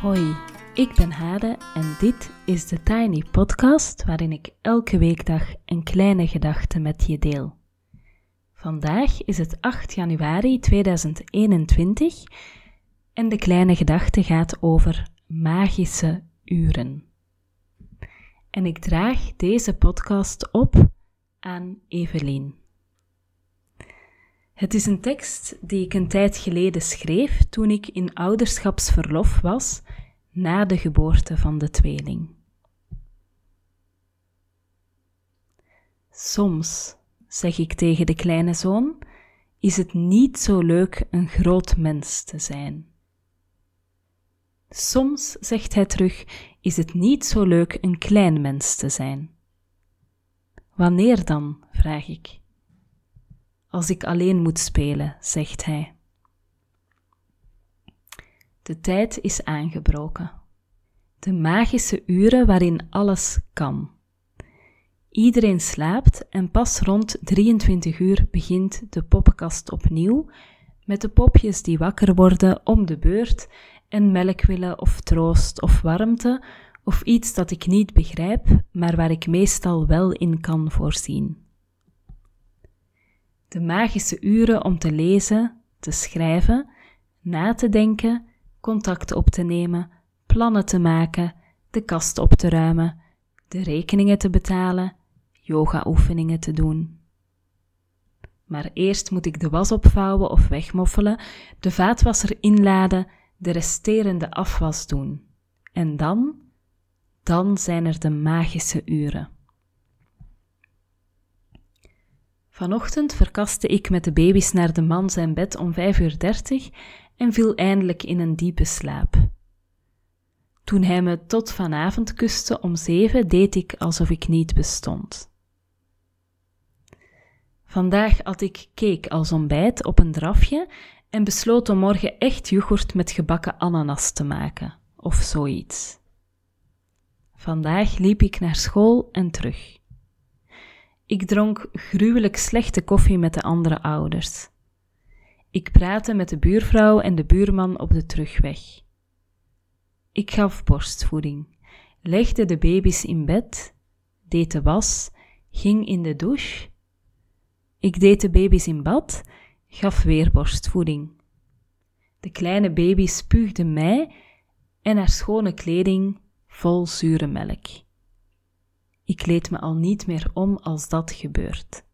Hoi, ik ben Hade en dit is de Tiny Podcast waarin ik elke weekdag een kleine gedachte met je deel. Vandaag is het 8 januari 2021 en de kleine gedachte gaat over magische uren. En ik draag deze podcast op aan Evelien. Het is een tekst die ik een tijd geleden schreef toen ik in ouderschapsverlof was na de geboorte van de tweeling. Soms, zeg ik tegen de kleine zoon, is het niet zo leuk een groot mens te zijn. Soms, zegt hij terug, is het niet zo leuk een klein mens te zijn. Wanneer dan? vraag ik. Als ik alleen moet spelen, zegt hij. De tijd is aangebroken. De magische uren waarin alles kan. Iedereen slaapt en pas rond 23 uur begint de poppenkast opnieuw, met de popjes die wakker worden om de beurt en melk willen of troost of warmte of iets dat ik niet begrijp, maar waar ik meestal wel in kan voorzien. De magische uren om te lezen, te schrijven, na te denken, contact op te nemen, plannen te maken, de kast op te ruimen, de rekeningen te betalen, yoga-oefeningen te doen. Maar eerst moet ik de was opvouwen of wegmoffelen, de vaatwasser inladen, de resterende afwas doen. En dan, dan zijn er de magische uren. Vanochtend verkaste ik met de baby's naar de man zijn bed om 5 uur 30 en viel eindelijk in een diepe slaap. Toen hij me tot vanavond kuste om zeven, deed ik alsof ik niet bestond. Vandaag at ik cake als ontbijt op een drafje en besloot om morgen echt yoghurt met gebakken ananas te maken, of zoiets. Vandaag liep ik naar school en terug. Ik dronk gruwelijk slechte koffie met de andere ouders. Ik praatte met de buurvrouw en de buurman op de terugweg. Ik gaf borstvoeding, legde de baby's in bed, deed de was, ging in de douche. Ik deed de baby's in bad, gaf weer borstvoeding. De kleine baby spuugde mij en haar schone kleding vol zure melk. Ik kleed me al niet meer om als dat gebeurt.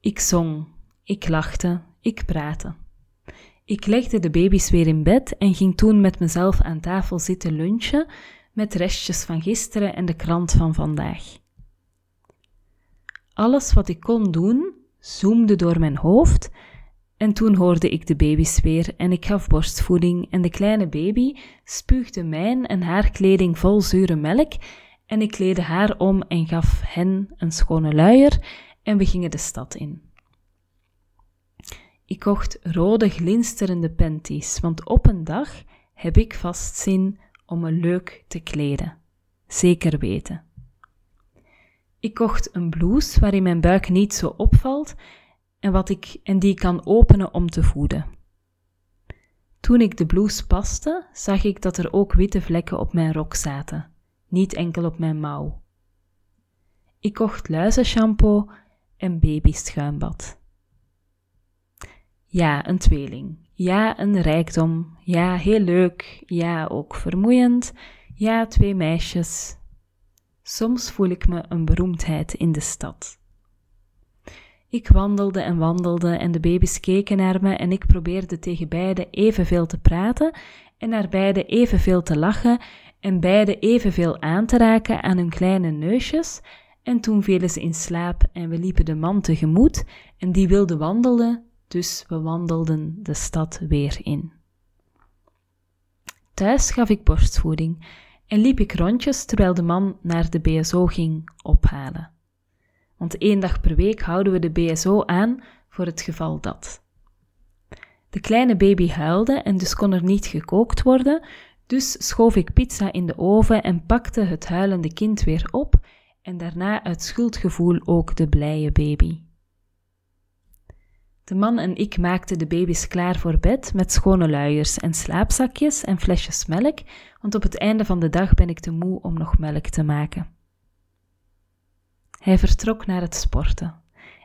Ik zong, ik lachte, ik praatte. Ik legde de baby's weer in bed en ging toen met mezelf aan tafel zitten lunchen met restjes van gisteren en de krant van vandaag. Alles wat ik kon doen, zoomde door mijn hoofd en toen hoorde ik de baby's weer en ik gaf borstvoeding en de kleine baby spuugde mijn en haar kleding vol zure melk en ik kleedde haar om en gaf hen een schone luier en we gingen de stad in. Ik kocht rode glinsterende panties, want op een dag heb ik vast zin om me leuk te kleden. Zeker weten. Ik kocht een blouse waarin mijn buik niet zo opvalt en, wat ik, en die ik kan openen om te voeden. Toen ik de blouse paste, zag ik dat er ook witte vlekken op mijn rok zaten niet enkel op mijn mouw. Ik kocht luizenshampoo en babyschuimbad. Ja, een tweeling. Ja, een rijkdom. Ja, heel leuk. Ja, ook vermoeiend. Ja, twee meisjes. Soms voel ik me een beroemdheid in de stad. Ik wandelde en wandelde en de baby's keken naar me en ik probeerde tegen beiden evenveel te praten en naar beiden evenveel te lachen en beide evenveel aan te raken aan hun kleine neusjes, en toen vielen ze in slaap en we liepen de man tegemoet, en die wilde wandelen, dus we wandelden de stad weer in. Thuis gaf ik borstvoeding en liep ik rondjes terwijl de man naar de BSO ging ophalen. Want één dag per week houden we de BSO aan voor het geval dat. De kleine baby huilde en dus kon er niet gekookt worden, dus schoof ik pizza in de oven en pakte het huilende kind weer op en daarna uit schuldgevoel ook de blije baby. De man en ik maakten de baby's klaar voor bed met schone luiers en slaapzakjes en flesjes melk, want op het einde van de dag ben ik te moe om nog melk te maken. Hij vertrok naar het sporten.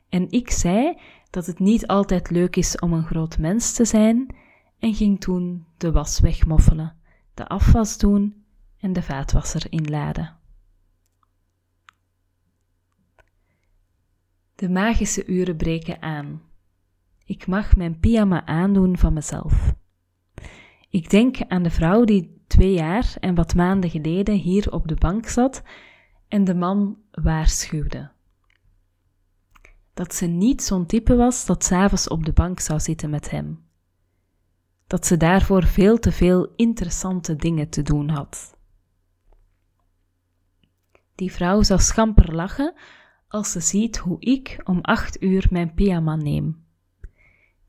En ik zei dat het niet altijd leuk is om een groot mens te zijn, en ging toen de was wegmoffelen, de afwas doen en de vaatwasser inladen. De magische uren breken aan. Ik mag mijn pyjama aandoen van mezelf. Ik denk aan de vrouw die twee jaar en wat maanden geleden hier op de bank zat en de man waarschuwde. Dat ze niet zo'n type was dat s'avonds op de bank zou zitten met hem. Dat ze daarvoor veel te veel interessante dingen te doen had. Die vrouw zou schamper lachen als ze ziet hoe ik om acht uur mijn pyjama neem.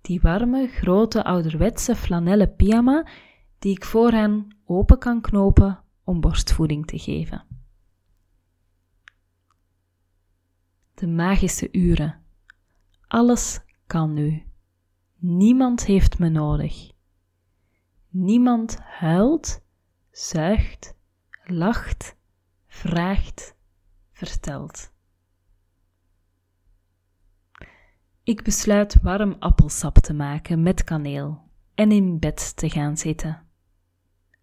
Die warme, grote, ouderwetse flanellen pyjama die ik vooraan open kan knopen om borstvoeding te geven. De magische uren. Alles kan nu. Niemand heeft me nodig. Niemand huilt, zuigt, lacht, vraagt, vertelt. Ik besluit warm appelsap te maken met kaneel en in bed te gaan zitten.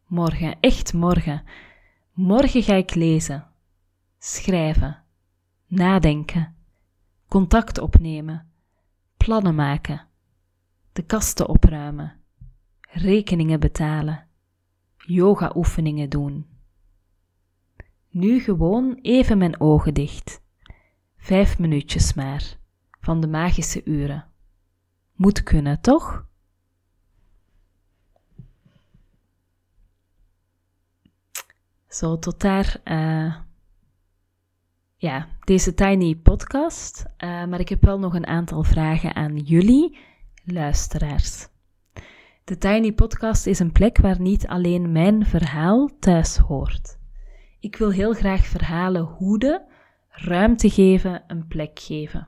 Morgen, echt morgen. Morgen ga ik lezen, schrijven, nadenken, contact opnemen, plannen maken, de kasten opruimen, rekeningen betalen, yoga-oefeningen doen. Nu gewoon even mijn ogen dicht. Vijf minuutjes maar van de magische uren. Moet kunnen, toch? Zo, tot daar uh, ja, deze tiny podcast. Uh, maar ik heb wel nog een aantal vragen aan jullie, luisteraars. De Tiny Podcast is een plek waar niet alleen mijn verhaal thuis hoort. Ik wil heel graag verhalen hoeden, ruimte geven, een plek geven.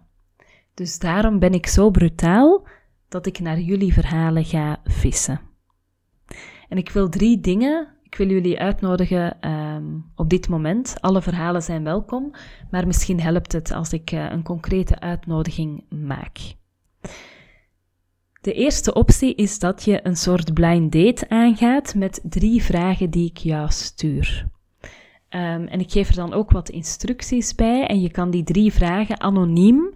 Dus daarom ben ik zo brutaal dat ik naar jullie verhalen ga vissen. En ik wil drie dingen. Ik wil jullie uitnodigen um, op dit moment. Alle verhalen zijn welkom, maar misschien helpt het als ik uh, een concrete uitnodiging maak. De eerste optie is dat je een soort blind date aangaat met drie vragen die ik jou stuur. Um, en ik geef er dan ook wat instructies bij en je kan die drie vragen anoniem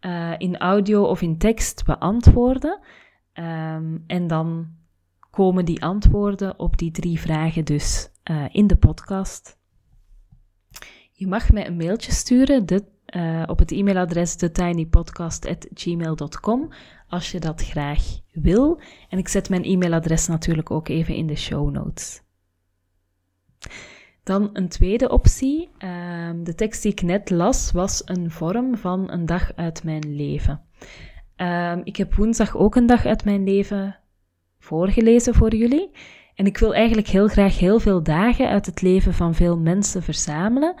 uh, in audio of in tekst beantwoorden. Um, en dan komen die antwoorden op die drie vragen dus uh, in de podcast. Je mag mij een mailtje sturen uh, op het e-mailadres thetinypodcast.gmail.com als je dat graag wil. En ik zet mijn e-mailadres natuurlijk ook even in de show notes. Dan een tweede optie. Um, de tekst die ik net las was een vorm van een dag uit mijn leven. Um, ik heb woensdag ook een dag uit mijn leven voorgelezen voor jullie. En ik wil eigenlijk heel graag heel veel dagen uit het leven van veel mensen verzamelen,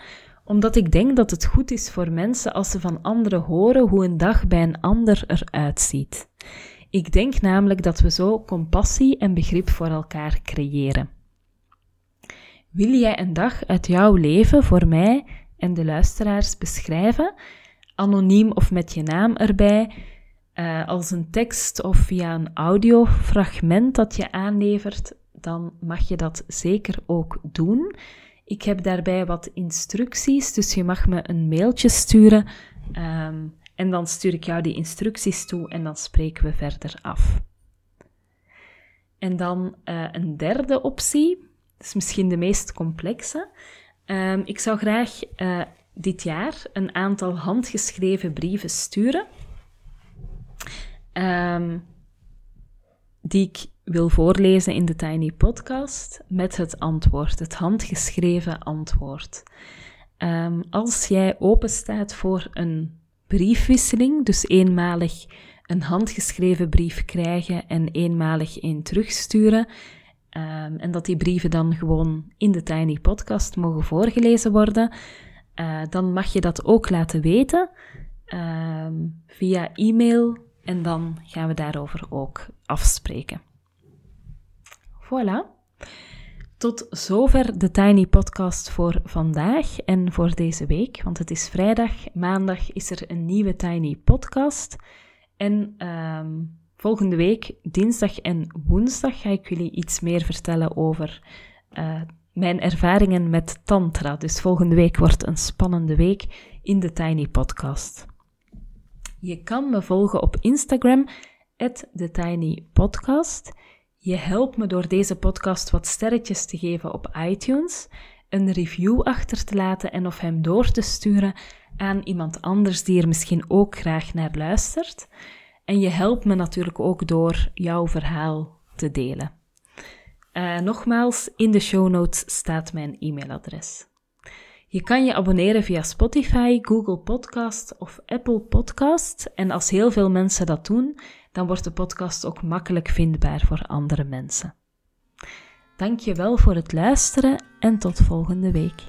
omdat ik denk dat het goed is voor mensen als ze van anderen horen hoe een dag bij een ander eruit ziet. Ik denk namelijk dat we zo compassie en begrip voor elkaar creëren. Wil jij een dag uit jouw leven voor mij en de luisteraars beschrijven, anoniem of met je naam erbij, uh, als een tekst of via een audiofragment dat je aanlevert, dan mag je dat zeker ook doen. Ik heb daarbij wat instructies, dus je mag me een mailtje sturen um, en dan stuur ik jou die instructies toe en dan spreken we verder af. En dan uh, een derde optie, dat is misschien de meest complexe. Um, ik zou graag uh, dit jaar een aantal handgeschreven brieven sturen. Um, die ik wil voorlezen in de Tiny Podcast met het antwoord, het handgeschreven antwoord. Um, als jij openstaat voor een briefwisseling, dus eenmalig een handgeschreven brief krijgen en eenmalig een terugsturen, um, en dat die brieven dan gewoon in de Tiny Podcast mogen voorgelezen worden, uh, dan mag je dat ook laten weten via e-mail En dan gaan we daarover ook afspreken. Voilà. Tot zover de Tiny Podcast voor vandaag en voor deze week. Want het is vrijdag, maandag is er een nieuwe Tiny Podcast. En ehm, volgende week, dinsdag en woensdag, ga ik jullie iets meer vertellen over uh, mijn ervaringen met Tantra. Dus volgende week wordt een spannende week in de Tiny Podcast. Je kan me volgen op Instagram, TheTinyPodcast. Je helpt me door deze podcast wat sterretjes te geven op iTunes, een review achter te laten en of hem door te sturen aan iemand anders die er misschien ook graag naar luistert. En je helpt me natuurlijk ook door jouw verhaal te delen. Uh, nogmaals, in de show notes staat mijn e-mailadres. Je kan je abonneren via Spotify, Google Podcast of Apple Podcast. En als heel veel mensen dat doen, dan wordt de podcast ook makkelijk vindbaar voor andere mensen. Dank je wel voor het luisteren en tot volgende week.